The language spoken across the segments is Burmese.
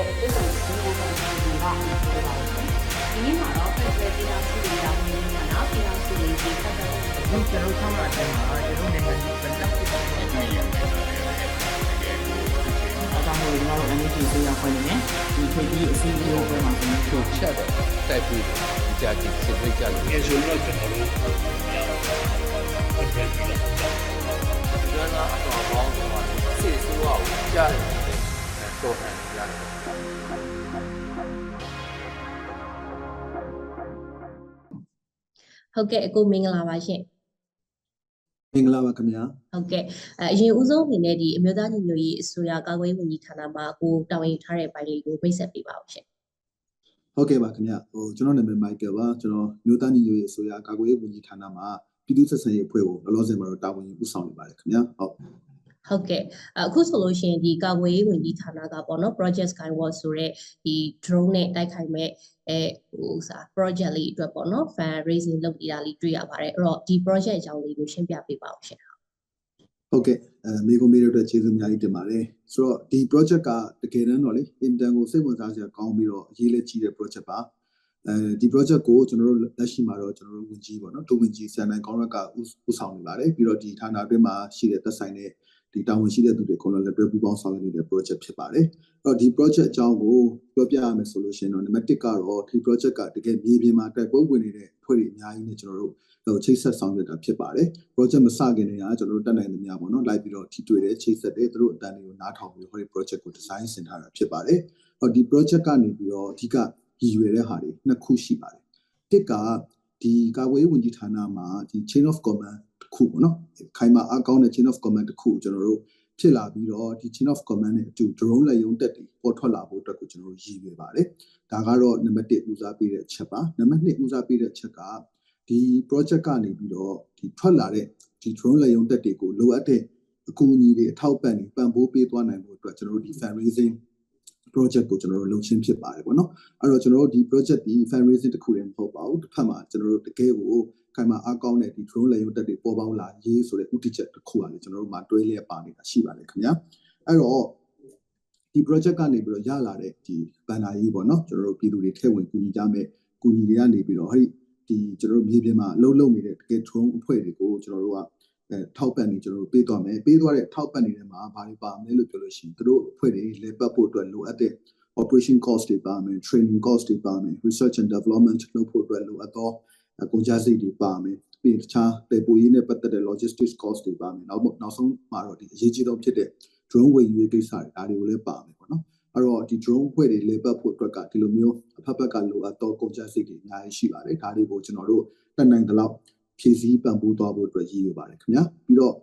ရဲ့အစ်ဆောင်စီးပွားဆောင်စီကပြောပါဦး။ဒီနေ့မှာတော့ Federal ပြည်ထောင်စုရေးရာဝန်ကြီးဌာနပြည်ထောင်စုရေးကြီးဆက်သွယ်ဒီကျွန်တော်ဆောင်လာတဲ့မှာကျွန်တော်နိုင်ငံကြီးပြန်တက်ပြီးတော့ဒီနေ့ရောက်နေပါတယ်အကြောင်းကိုကျွန်တော်တို့ NHS ဆေးရဖွဲ့နေတယ်ဒီခေတ်ကြီးအစီအစဉ်ပွဲမှာကျွန်တော်တို့ချက်တော့တိုက်ပြီးဒီကြာကြည့်စစ်စစ်ကြလို့ငယ်ဆိုတော့ကျွန်တော်တို့ပြန်ပြန်ပြီးတော့ကျွမ်းသားအတော်ပေါင်းတော့စစ်ဆိုးအောင်ကြားတယ် တော့ဟန်ရတယ်ဟုတ်ကဲ့အကိုမင်္ဂလာပါရှင်မင်္ဂလာပါခင်ဗျာဟုတ်ကဲ့အဲအရင်ဦးဆုံးအနေနဲ့ဒီအမျိုးသားညီညွတ်ရေးအစိုးရကာကွယ်ရေးဝန်ကြီးဌာနမှာကိုတာဝန်ယူထားတဲ့ပိုင်းလေးကိုမိတ်ဆက်ပေးပါဦးရှင်ဟုတ်ကဲ့ပါခင်ဗျာဟိုကျွန်တော်နာမည်မိုက်ကယ်ပါကျွန်တော်မြို့သားညီညွတ်ရေးအစိုးရကာကွယ်ရေးဝန်ကြီးဌာနမှာပြည်သူ့ဆက်ဆံရေးအဖွဲ့ကိုလောလောဆယ်မှာတော့တာဝန်ယူဦးဆောင်နေပါတယ်ခင်ဗျာဟုတ် ဟုတ်ကဲ့အခုဆိုလို့ရှိရင်ဒီကာကွယ်ရေးဝန်ကြီးဌာနကပေါ့နော် project skyward ဆိုတဲ့ဒီ drone နဲ့တိုက်ခိုက်မဲ့အဲဟိုစာ project လေးအတွက်ပေါ့နော် fan raising လုပ်နေတာလေးတွေ့ရပါတယ်အဲ့တော့ဒီ project အကြောင်းလေးကိုရှင်းပြပေးပါဦးရှင်ဟုတ်ကဲ့အဲမိကုံးမေးတဲ့အတွက်ကျေးဇူးအများကြီးတင်ပါတယ်ဆိုတော့ဒီ project ကတကယ်တမ်းတော့လေ intern ကိုစိတ်ဝင်စားစရာကောင်းပြီးတော့အရေးလက်ကြီးတဲ့ project ပါအဲဒီ project ကိုကျွန်တော်တို့လက်ရှိမှာတော့ကျွန်တော်တို့ဝင်ကြီးပေါ့နော်ဒုဝင်ကြီးစံနိုင်ကောင်းရက်ကဦးဆောင်နေပါတယ်ပြီးတော့ဒီဌာနအတွင်းမှာရှိတဲ့သက်ဆိုင်တဲ့ ဒီတာဝန်ရှိတဲ့သူတွေကတော့လက်တွဲပူးပေါင်းဆောင်ရွက်နေတဲ့ project ဖြစ်ပါတယ်အဲ့တော့ဒီ project အကြောင်းကိုပြောပြရမယ်ဆိုလို့ရှိရင်တော့ number 1ကတော့ဒီ project ကတကယ်မြေပြင်မှာတိုက်ပွဲဝင်နေတဲ့အဖွဲ့တွေအများကြီးနဲ့ကျွန်တော်တို့ဟိုချိတ်ဆက်ဆောင်ရွက်တာဖြစ်ပါတယ် project မစခင်တည်းကကျွန်တော်တို့တက်နိုင်သမျှပေါ့နော်လိုက်ပြီးတော့ထိတွေ့တယ်ချိတ်ဆက်တယ်သူတို့အတန်းတွေကိုနားထောင်ပြီးဟိုဒီ project ကို design ဆင်ထားတာဖြစ်ပါတယ်ဟောဒီ project ကနေပြီးတော့အဓိကရည်ရွယ်တဲ့ဟာတွေနှစ်ခုရှိပါတယ်တစ်က ဒီကာကွယ်ရေးဝန်ကြီးဌာနမှာဒီ chain of command တစ်ခုပေါ့နော်ခိုင်မာအကောင်းတဲ့ chain of command တစ်ခုကိုကျွန်တော်တို့ဖြစ်လာပြီးတော့ဒီ chain of command နဲ့အတူ drone လက်ရုံတက်တွေပေါ်ထွက်လာဖို့အတွက်ကိုကျွန်တော်တို့ရည်ရွယ်ပါတယ်ဒါကတော့ number 1ဦးစားပေးတဲ့အချက်ပါ number 2ဦးစားပေးတဲ့အချက်ကဒီ project ကနေပြီးတော့ဒီထွက်လာတဲ့ဒီ drone လက်ရုံတက်တွေကိုလိုအပ်တဲ့အကူအညီတွေအထောက်ပံ့တွေပံ့ပိုးပေးသွားနိုင်ဖို့အတွက်ကျွန်တော်တို့ဒီ fundraising project ကိုကျွန်တော်တို့လုပ်ချင်းဖြစ်ပါတယ်ပေါ့နော်အဲ့တော့ကျွန်တော်တို့ဒီ project ဒီ fundraising တစ်ခုတည်းမဟုတ်ပါဘူးတစ်ဖက်မှာကျွန်တော်တို့တကယ်ကိုခိုင်မာအကောင်းတဲ့ဒီ drone လက်ရုံတက်တွေပေါ်ပေါက်လာရေးဆိုတဲ့ဥတီချက်တစ်ခုကလည်းကျွန်တော်တို့မှာတွဲလျက်ပါနေတာရှိပါတယ်ခင်ဗျာအဲ့တော့ဒီ project ကနေပြီးတော့ရလာတဲ့ဒီဘန်နာရေးပေါ့နော်ကျွန်တော်တို့ပြည်သူတွေထည့်ဝင်ကူညီကြမယ်ကူညီတွေကနေပြီးတော့ဟဲ့ဒီကျွန်တော်တို့မြေပြင်မှာအလုံးလုံးနေတဲ့တကယ် drone အဖွဲ့တွေကိုကျွန်တော်တို့က အဲထောက်ပံ့နေကျွန်တော်တို့ပေးသွားမယ်ပေးသွားတဲ့ထောက်ပံ့နေတဲ့မှာဘာတွေပါမလဲလို့ပြောလို့ရှိရင်တို့အဖွဲ့တွေလေပတ်ဖို့အတွက်လိုအပ်တဲ့ operation cost တွေပါမယ် training cost တွေပါမယ် research and development လုပ်ဖို့အတွက်လိုအပ်သောကုန်ကျစရိတ်တွေပါမယ်ပြီးတခြားပေပိုရေးနဲ့ပတ်သက်တဲ့ logistics cost တွေပါမယ်နောက်နောက်ဆုံးမှာတော့ဒီအရေးကြီးဆုံးဖြစ်တဲ့ drone ဝယ်ယူရေးကိစ္စတွေဒါတွေကိုလည်းပါမယ်ပေါ့နော်အဲ့တော့ဒီ drone ဖွဲ့တွေလေပတ်ဖို့အတွက်ကဒီလိုမျိုးအဖက်ဖက်ကလိုအပ်သောကုန်ကျစရိတ်တွေအများကြီးရှိပါတယ်ဒါတွေကိုကျွန်တော်တို့တက်နိုင်တဲ့လောက် ဖြည့်ဆည်းပံ့ပိုးသွားဖို့အတွက်ရည်ရွယ်ပါတယ်ခင်ဗျာပြီးတော့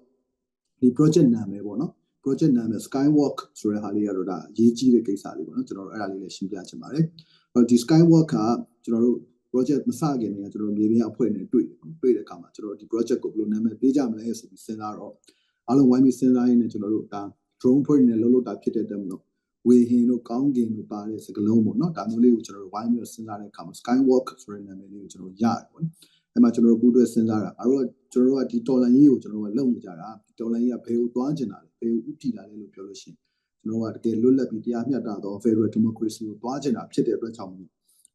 ဒီ project နာမည်ပေါ့နော် project နာမည် skywalk ဆိုတဲ့ဟာလေးကတော့ဒါအရေးကြီးတဲ့ကိစ္စလေးပေါ့နော်ကျွန်တော်တို့အဲ့ဒါလေးလည်းရှင်းပြချင်ပါတယ်အဲ့တော့ဒီ skywalk ကကျွန်တော်တို့ project မစခင်တည်းကကျွန်တော်မြေပြင်အဖွဲ့နဲ့တွေ့တွေ့တဲ့အခါမှာကျွန်တော်ဒီ project ကိုဘယ်လိုနာမည်ပေးကြမလဲဆိုပြီးစဉ်းစားတော့အားလုံးဝိုင်းပြီးစဉ်းစားရင်းနဲ့ကျွန်တော်တို့ဒါ drone ဖွဲ့နဲ့လှုပ်လှုပ်တာဖြစ်တဲ့တက်မလို့ဝေဟင်တို့ကောင်းကင်တို့ပါတဲ့စကလုံးပေါ့နော်ဒါမျိုးလေးကိုကျွန်တော်တို့ဝိုင်းပြီးစဉ်းစားတဲ့အခါမှာ skywalk ဆိုတဲ့နာမည်လေးကိုကျွန်တော်ရတယ်ပေါ့နော် အဲ့မှာကျွန်တော်တို့ပူးတွဲစဉ်းစားတာအဲ့တော့ကျွန်တော်တို့ကဒီတော်လန်ရေးကိုကျွန်တော်တို့ကလုပ်နေကြတာဒီတော်လန်ရေးကဘယ်ကိုသွားကျင်တာလဲဘယ်ကိုဥတည်တာလဲလို့ပြောလို့ရှိရင်ကျွန်တော်တို့ကတကယ်လွတ်လပ်ပြီးတရားမျှတသော Federal Democracy ကိုသွားကျင်တာဖြစ်တဲ့အတွက်ကြောင့်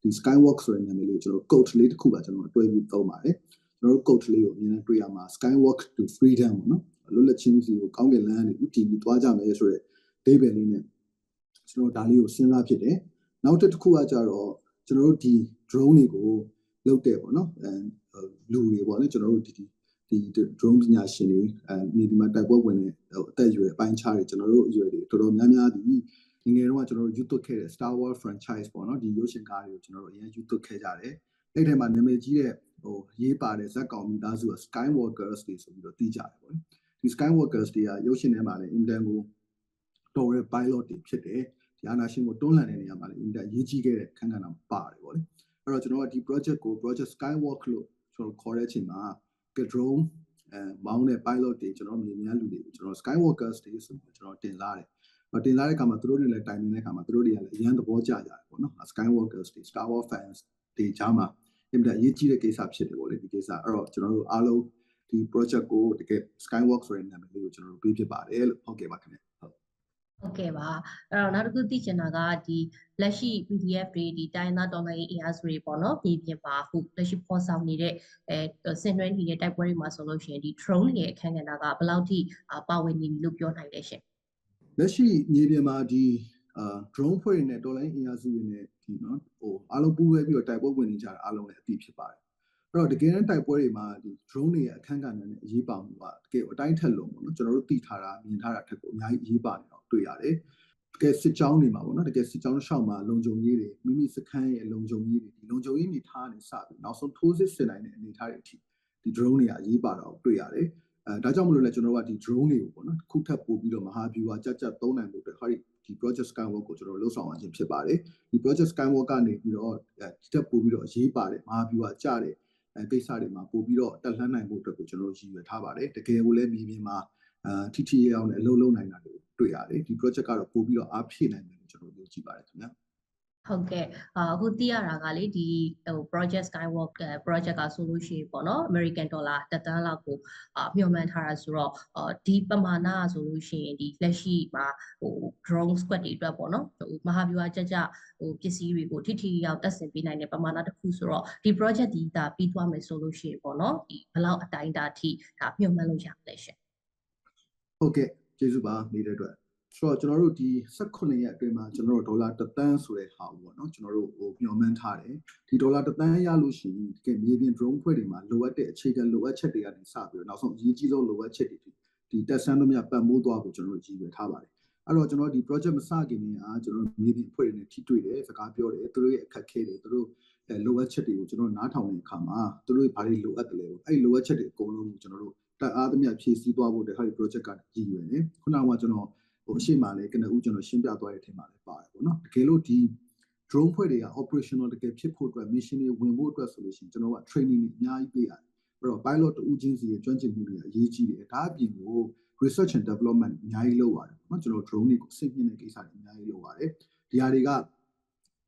ဒီ Skywalk ဆိုတဲ့နာမည်လေးကိုကျွန်တော် code လေးတစ်ခုပါကျွန်တော်တွဲပြီးသုံးပါတယ်ကျွန်တော်တို့ code လေးကိုအများနဲ့တွေ့ရမှာ Skywalk to Freedom ပေါ့နော်လွတ်လပ်ခြင်းစီကိုကောင်းကင်လမ်းကနေဥတည်ပြီးသွားကြမယ်ဆိုတဲ့ဒိဗယ်လေးနဲ့ကျွန်တော်ဒါလေးကိုစဉ်းစားဖြစ်တယ်နောက်တစ်ခုကကြတော့ကျွန်တော်တို့ဒီ drone တွေကိုလုပ်တဲ့ပေါ့နော်အဲ လူတွေပေါ့လေကျွန်တော်တို့ဒီဒီဒီ drone ပညာရှင်တွေအဲမြေဒီမှာတိုက်ပွဲဝင်တဲ့အသက်အရွယ်အပိုင်းခြားတွေကျွန်တော်တို့အရွယ်တွေတော်တော်များများဒီငငယ်တော့ကျွန်တော်တို့ YouTube ခဲ့တဲ့ Star Wars franchise ပေါ့နော်ဒီရုပ်ရှင်ကားတွေကိုကျွန်တော်တို့အရင် YouTube ခဲ့ကြတယ်အဲ့ထဲမှာနာမည်ကြီးတဲ့ဟိုရေးပါတဲ့ဇက်ကောင်မိသားစုက Skywalkers တွေဆိုပြီးတော့တီးကြတယ်ပေါ့နော်ဒီ Skywalkers တွေကရုပ်ရှင်ထဲမှာလည်း Indan ကိုတော်ရဲ pilot တွေဖြစ်တယ်ဒီအာနာရှင်ကိုတွန်းလှန်တဲ့နေရာမှာလည်း Indan ရေးကြီးခဲ့တဲ့ခန်းကဏ္ဍပါတယ်ပေါ့လေအဲ့တော့ကျွန်တော်ကဒီ project ကို project Skywalk လို့ ကျွန်တော်ခေါ်တဲ့အချိန်မှာ drone အဲမောင်းတဲ့ pilot တွေကျွန်တော်မြေများလူတွေကိုကျွန်တော် Skywalkers တွေဆိုပြီးကျွန်တော်တင်လာတယ်။တင်လာတဲ့အခါမှာသူတို့တွေလည်းတိုင်နေတဲ့အခါမှာသူတို့တွေကလည်းအရန်သဘောကျကြတယ်ပေါ့နော်။ Skywalkers တွေ Star Wars fans တွေကြားမှာအင်တာအရေးကြီးတဲ့ကိစ္စဖြစ်တယ်ပေါ့လေဒီကိစ္စ။အဲ့တော့ကျွန်တော်တို့အားလုံးဒီ project ကိုတကယ် Skywalk ဆိုတဲ့နာမည်လေးကိုကျွန်တော်တို့ပေးဖြစ်ပါတယ်လို့ဟုတ်ကဲ့ပါခင်ဗျ။ ဟုတ်ဟုတ်ကဲ့ပါအဲ့တော့နောက်တစ်ခုသိချင်တာကဒီလက်ရှိ PDF တွေဒီတိုင်းသားတော်လှန်ရေးအင်အားစုတွေပေါ့နော်ပြည်ပြင်ပါအခုလက်ရှိဖော်ဆောင်နေတဲ့အဲဆင်နွှဲနေတဲ့တိုက်ပွဲတွေမှာဆိုလို့ရှိရင်ဒီ drone တွေရဲ့အခန်းကဏ္ဍကဘယ်လောက်ထိအာပါဝင်နေပြီလို့ပြောနိုင်လဲရှင်လက်ရှိမြေပြင်မှာဒီအာ drone ဖွဲ့တွေနဲ့ dollar အင်အားစုတွေနဲ့ဒီနော်ဟိုအားလုံးပူးတွဲပြီးတော့တိုက်ပွဲဝင်နေကြတာအားလုံးလည်းအသိဖြစ်ပါတယ် အဲ့တော့တကယ်တမ်းတိုက်ပွဲတွေမှာဒီ drone တွေရဲ့အခန်းကဏ္ဍနဲ့အရေးပါမှုကတကယ်အတိုင်းထက်လုံးပေါ့နော်ကျွန်တော်တို့သိထားတာမြင်ထားတာထက်ကိုအများကြီးအရေးပါနေတော့တွေ့ရတယ်တကယ်စစ်ကြောင်းတွေမှာပေါ့နော်တကယ်စစ်ကြောင်းရှောက်မှာလုံခြုံရေးတွေမိမိစခန်းရဲ့လုံခြုံရေးတွေဒီလုံခြုံရေးနေထားနေစပြီးနောက်ဆုံးထိုးစစ်ဆင်နိုင်တဲ့အနေအထားတွေအထိဒီ drone တွေကအရေးပါတော့တွေ့ရတယ်အဲဒါကြောင့်မလို့လဲကျွန်တော်တို့ကဒီ drone တွေကိုပေါ့နော်တစ်ခုထပ်ပို့ပြီးတော့မဟာဗျူဟာကြကြသုံးနိုင်ဖို့အတွက်ဟာဒီဒီ project skywalk ကိုကျွန်တော်တို့လှုပ်ဆောင်ရခြင်းဖြစ်ပါတယ်ဒီ project skywalk ကနေပြီးတော့ဒီတက်ပို့ပြီးတော့အရေးပါတယ်မဟာဗျူဟာကြတဲ့ အဲကိစ္စတွေမှာပို့ပြီးတော့တက်လှမ်းနိုင်ဖို့အတွက်ကိုကျွန်တော်တို့ရည်ရွယ်ထားပါတယ်တကယ်ကိုလည်းမြေပြင်မှာအာထိထိရအောင်လည်းအလုပ်လုပ်နိုင်တာတွေတွေ့ရတယ်ဒီ project ကတော့ပို့ပြီးတော့အားဖြည့်နိုင်မယ်လို့ကျွန်တော်တို့ယုံကြည်ပါတယ်ခင်ဗျာ ဟုတ်ကဲ့အာအခုသိရတာကလေဒီဟို project skywalk အဲ project ကဆိုလို့ရှိရင်ပေါ့နော် American dollar တစ်သန်းလောက်ကိုအာမျှော်မှန်းထားတာဆိုတော့အာဒီပမာဏကဆိုလို့ရှိရင်ဒီလက်ရှိမှာဟို drone squad တွေအတွက်ပေါ့နော်ဟိုမဟာဗျူဟာကြကြဟိုပစ္စည်းတွေကိုထိထိရောက်တက်ဆင်ပေးနိုင်တဲ့ပမာဏတစ်ခုဆိုတော့ဒီ project ဒီဒါပြီးသွားမယ်ဆိုလို့ရှိရင်ပေါ့နော်ဒီဘယ်လောက်အတိုင်းအတာထိဒါမျှော်မှန်းလို့ရမလဲရှင်ဟုတ်ကဲ့ကျေးဇူးပါနေတဲ့အတွက် ဆိုတော့ကျွန်တော်တို့ဒီ18ရက်အတွင်းမှာကျွန်တော်တို့ဒေါ်လာ1သန်းဆိုတဲ့ဟာကိုပေါ့နော်ကျွန်တော်တို့ဟိုမျှော်မှန်းထားတယ်ဒီဒေါ်လာ1သန်းရလို့ရှိရင်တကယ်မြေပြင် drone ဖွဲ့တွေမှာလိုအပ်တဲ့အခြေခံလိုအပ်ချက်တွေကနေစပြီးတော့နောက်ဆုံးအရေးကြီးဆုံးလိုအပ်ချက်တွေဒီတက်ဆန်းတို့မြတ်ပတ်မိုးသွားဖို့ကျွန်တော်တို့ရည်ရွယ်ထားပါတယ်အဲ့တော့ကျွန်တော်ဒီ project မစခင်နေအားကျွန်တော်တို့မြေပြင်အဖွဲ့တွေနဲ့ထိတွေ့တယ်စကားပြောတယ်သူတို့ရဲ့အခက်အခဲတွေသူတို့အဲလိုအပ်ချက်တွေကိုကျွန်တော်နားထောင်တဲ့အခါမှာသူတို့ဘာတွေလိုအပ်တယ်လဲအဲ့လိုအပ်ချက်တွေအကုန်လုံးကိုကျွန်တော်တို့တက်အားသမျှဖြည့်ဆည်းသွားဖို့တခါဒီ project ကရည်ရွယ်တယ်ခုနကကျွန်တော် ဟိုအရှိမလည်းကနဦးကျွန်တော်ရှင်းပြသွားတဲ့အထက်မှာလည်းပါတယ်ပေါ့နော်တကယ်လို့ဒီ drone ဖွဲ့တွေက operational တကယ်ဖြစ်ဖို့အတွက် mission တွေဝင်ဖို့အတွက်ဆိုလို့ရှိရင်ကျွန်တော်က training တွေအများကြီးပေးရတယ်အဲ့တော့ pilot တူချင်းစီရဲ့ကျွမ်းကျင်မှုတွေအရေးကြီးတယ်ဒါအပြင်ကို research and development အများကြီးလုပ်ရတယ်ပေါ့နော်ကျွန်တော် drone တွေကိုစစ်မြင့်တဲ့ကိစ္စတွေအများကြီးလုပ်ရတယ်ဒီဟာတွေက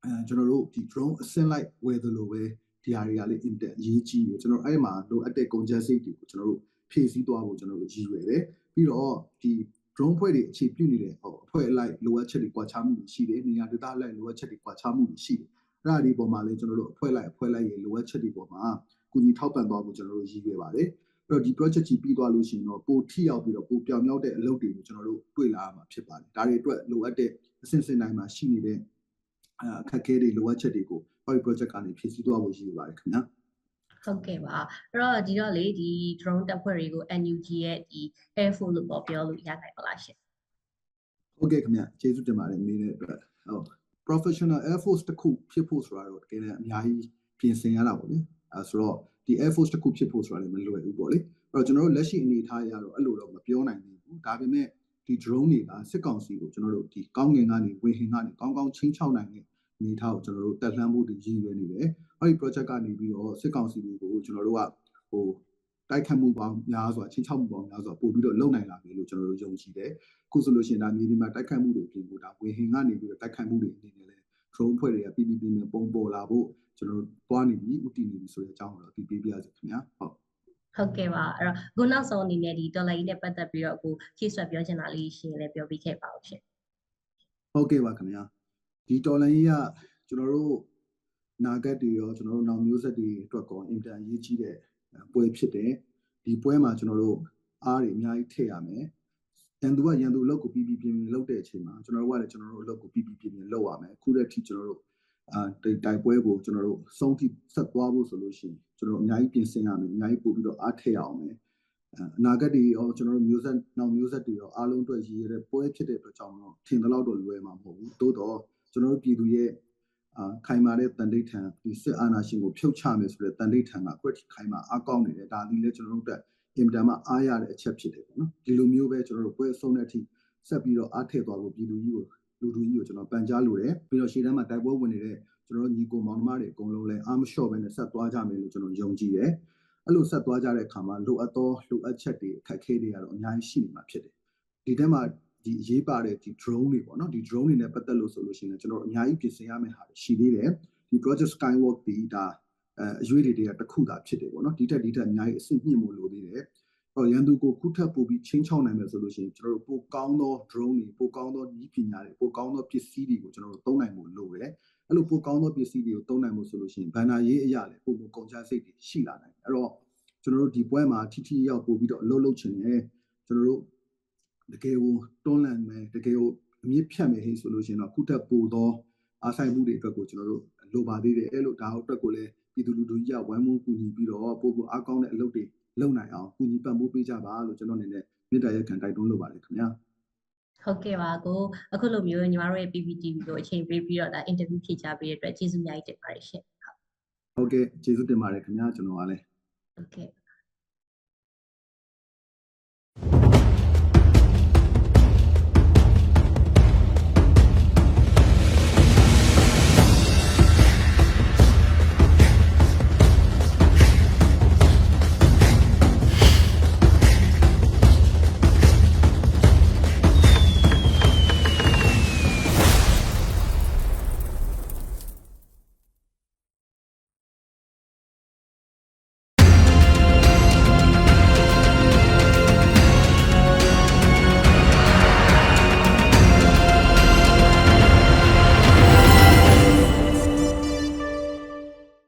အဲကျွန်တော်တို့ဒီ drone အဆင့်လိုက်ဝယ်သလိုပဲဒီဟာတွေကလည်း inter အရေးကြီးတယ်ကျွန်တော်အဲ့မှာလိုအပ်တဲ့ကုန်ကျစရိတ်တွေကိုကျွန်တော်တို့ဖြည့်ဆည်းသွားဖို့ကျွန်တော်တို့ရည်ရွယ်တယ်ပြီးတော့ဒီ drone ဖွဲ့တွေအခြေပြုနေတဲ့ဟိုအဖွဲ့အလိုက်လိုအပ်ချက်တွေကွာခြားမှုတွေရှိတယ်နေရာဒေသအလိုက်လိုအပ်ချက်တွေကွာခြားမှုတွေရှိတယ်အဲ့ဒါဒီပုံမှာလည်းကျွန်တော်တို့အဖွဲ့လိုက်အဖွဲ့လိုက်ရဲ့လိုအပ်ချက်တွေပေါ်မှာကုညီထောက်ပံ့သွားဖို့ကျွန်တော်တို့ရည်ရွယ်ပါတယ်အဲ့တော့ဒီ project ကြီးပြီးသွားလို့ရှိရင်တော့ပိုထိရောက်ပြီးတော့ပိုပြောင်မြောက်တဲ့အလုပ်တွေကိုကျွန်တော်တို့တွေ့လာရမှာဖြစ်ပါတယ်ဒါတွေအတွက်လိုအပ်တဲ့အစဉ်စဉ်တိုင်းမှာရှိနေတဲ့အခက်အခဲတွေလိုအပ်ချက်တွေကို Power project ကနေဖြည့်ဆည်းသွားဖို့ရည်ရွယ်ပါတယ်ခင်ဗျာ ဟုတ်ကဲ့ပါအဲ့တော့ဒီတော့လေဒီ drone တပ်ဖွဲ့တွေကို NUG ရဲ့ဒီ Air Force လို့ပေါ့ပြောလို့ရနိုင်ပါလားရှင်ဟုတ်ကဲ့ခင်ဗျကျေးဇူးတင်ပါတယ်နေတဲ့အတွက်ဟုတ် professional air force တစ်ခုဖြစ်ဖို့ဆိုတာတော့တကယ်လည်းအများကြီးပြင်ဆင်ရတာပေါ့လေအဲဆိုတော့ဒီ air force တစ်ခုဖြစ်ဖို့ဆိုတာလည်းမလွယ်ဘူးပေါ့လေအဲ့တော့ကျွန်တော်တို့လက်ရှိအနေအထားအရတော့အဲ့လိုတော့မပြောနိုင်သေးဘူးဒါပေမဲ့ဒီ drone တွေကစစ်ကောင်စီကိုကျွန်တော်တို့ဒီကောင်းငင်ကနေဝေဟင်ကနေကောင်းကောင်းချင်းချောက်နိုင်တဲ့ အနေအထားကိုကျွန်တော်တို့တက်လှမ်းဖို့ဒီရည်ရွယ်နေတယ်အဲ့ဒီ project ကနေပြီးတော့စစ်ကောင်စီတွေကိုကျွန်တော်တို့ကဟိုတိုက်ခတ်မှုပေါင်းများစွာချင်းချောက်မှုပေါင်းများစွာပို့ပြီးတော့လုံနိုင်လာပြီလို့ကျွန်တော်တို့ယုံကြည်တယ်အခုဆိုလို့ရှိရင်ဒါမြေပြင်မှာတိုက်ခတ်မှုတွေပြင်ဖို့ဒါဝေဟင်ကနေပြီးတော့တိုက်ခတ်မှုတွေအနေနဲ့လဲ drone ဖွဲ့တွေကပြည်ပြည်ပြည်နဲ့ပုံပေါ်လာဖို့ကျွန်တော်တို့တွားနေပြီဥတည်နေပြီဆိုတဲ့အကြောင်းကိုတော့ဒီပေးပြရစီခင်ဗျာဟုတ်ဟုတ်ကဲ့ပါအဲ့တော့ခုနောက်ဆုံးအနေနဲ့ဒီ dollar ကြီးနဲ့ပတ်သက်ပြီးတော့အခုဖြည့်ဆွတ်ပြောချင်တာလေးရှင်လည်းပြောပြခဲ့ပါဦးရှင်ဟုတ်ကဲ့ပါခင်ဗျာ ဒီတော်လိုင်းကြီးကကျွန်တော်တို့နာဂတ်တွေရောကျွန်တော်တို့နောက်မျိုးဆက်တွေအတွက်ကောအင်တန်ရေးကြီးတဲ့ပွဲဖြစ်တယ်ဒီပွဲမှာကျွန်တော်တို့အားတွေအများကြီးထည့်ရမယ်ရန်သူကရန်သူအလုပ်ကိုပြီးပြီးပြင်းပြင်းလုပ်တဲ့အချိန်မှာကျွန်တော်တို့ကလည်းကျွန်တော်တို့အလုပ်ကိုပြီးပြီးပြင်းပြင်းလုပ်ရမယ်အခုတည်းထိကျွန်တော်တို့အာတိုက်ပွဲကိုကျွန်တော်တို့စုံထိဆက်သွားဖို့ဆိုလို့ရှိရင်ကျွန်တော်တို့အများကြီးပြင်ဆင်ရမယ်အများကြီးပို့ပြီးတော့အားထည့်ရအောင်မယ်အနာဂတ်တွေရောကျွန်တော်တို့မျိုးဆက်နောက်မျိုးဆက်တွေရောအားလုံးအတွက်ရည်ရတဲ့ပွဲဖြစ်တဲ့အတွက်ကြောင့်တော့ထင်သလောက်တော့လွယ်မှာမဟုတ်ဘူးတိုးတော့ ကျွန်တော်တို့ပြည်သူရဲ့အာခိုင်မာတဲ့တန်ဋိဌာန်ဒီစစ်အာဏာရှင်ကိုဖြုတ်ချမယ်ဆိုတဲ့တန်ဋိဌာန်ကခွက်ခိုင်မာအကောင်းနေတယ်ဒါဒီလည်းကျွန်တော်တို့အတွက်အင်တာမှာအားရတဲ့အချက်ဖြစ်တယ်ပေါ့နော်ဒီလိုမျိုးပဲကျွန်တော်တို့ပွဲအဆုံးတဲ့အထိဆက်ပြီးတော့အားထည့်သွားဖို့ပြည်သူကြီးကိုလူလူကြီးကိုကျွန်တော်ပန်ကြားလိုတယ်ပြီးတော့ရှေ့တန်းမှာတိုက်ပွဲဝင်နေတဲ့ကျွန်တော်တို့ညီကိုမောင်နှမတွေအကုန်လုံးလည်းအားမလျှော့ပဲနဲ့ဆက်သွားကြမယ်လို့ကျွန်တော်ယုံကြည်တယ်အဲ့လိုဆက်သွားကြတဲ့အခါမှာလိုအပ်သောလိုအပ်ချက်တွေအခက်အခဲတွေကတော့အများကြီးရှိနေမှာဖြစ်တယ်ဒီထဲမှာ ဒီအရေးပါတဲ့ဒီ drone တွေပေါ့နော်ဒီ drone တွေနဲ့ပတ်သက်လို့ဆိုလို့ရှိရင်ကျွန်တော်တို့အများကြီးပြင်ဆင်ရမယ့်ဟာတွေရှိသေးတယ်ဒီ project skywalk ဒီဒါအဲအရွေးတွေတွေကတစ်ခုသာဖြစ်တယ်ပေါ့နော်ဒီထက်ဒီထက်အများကြီးအဆင့်မြင့်ဖို့လိုသေးတယ်ဟောရန်သူကိုခုထပ်ပို့ပြီးချင်းချောင်းနိုင်မယ်ဆိုလို့ရှိရင်ကျွန်တော်တို့ပိုကောင်းသော drone တွေပိုကောင်းသောနည်းပညာတွေပိုကောင်းသောပစ္စည်းတွေကိုကျွန်တော်တို့သုံးနိုင်ဖို့လိုတယ်အဲ့လိုပိုကောင်းသောပစ္စည်းတွေကိုသုံးနိုင်ဖို့ဆိုလို့ရှိရင်ဘန္နာရေးအရာလေပိုပိုကုန်ချစိတ်တွေရှိလာနိုင်တယ်အဲ့တော့ကျွန်တော်တို့ဒီပွဲမှာထိထိရောက်ပို့ပြီးတော့အလုပ်လုပ်ချင်တယ်ကျွန်တော်တို့ တကယ်ကိုတွန်းလှန်မယ်တကယ်ကိုအမြင့်ဖြတ်မယ်ဟေ့ဆိုလို့ရှိရင်တော့ခုထပ်ပိုသောအားဆိုင်မှုတွေအတွက်ကိုကျွန်တော်တို့လိုပါသေးတယ်အဲ့လိုဒါအတွက်ကိုလည်းပြည်သူလူထုကြီးကဝိုင်းဝန်းကူညီပြီးတော့ပိုပိုအားကောင်းတဲ့အလုပ်တွေလုံနိုင်အောင်ကူညီပံ့ပိုးပေးကြပါလို့ကျွန်တော်အနေနဲ့မေတ္တာရက်ခံတိုက်တွန်းလိုပါတယ်ခင်ဗျာဟုတ်ကဲ့ပါကိုအခုလိုမျိုးညီမတို့ရဲ့ PPTV ကိုအချိန်ပေးပြီးတော့ဒါ interview ဖြေချပေးတဲ့အတွက်ကျေးဇူးအများကြီးတင်ပါတယ်ရှင်ဟုတ်ကဲ့ကျေးဇူးတင်ပါတယ်ခင်ဗျာကျွန်တော်အားလည်းဟုတ်ကဲ့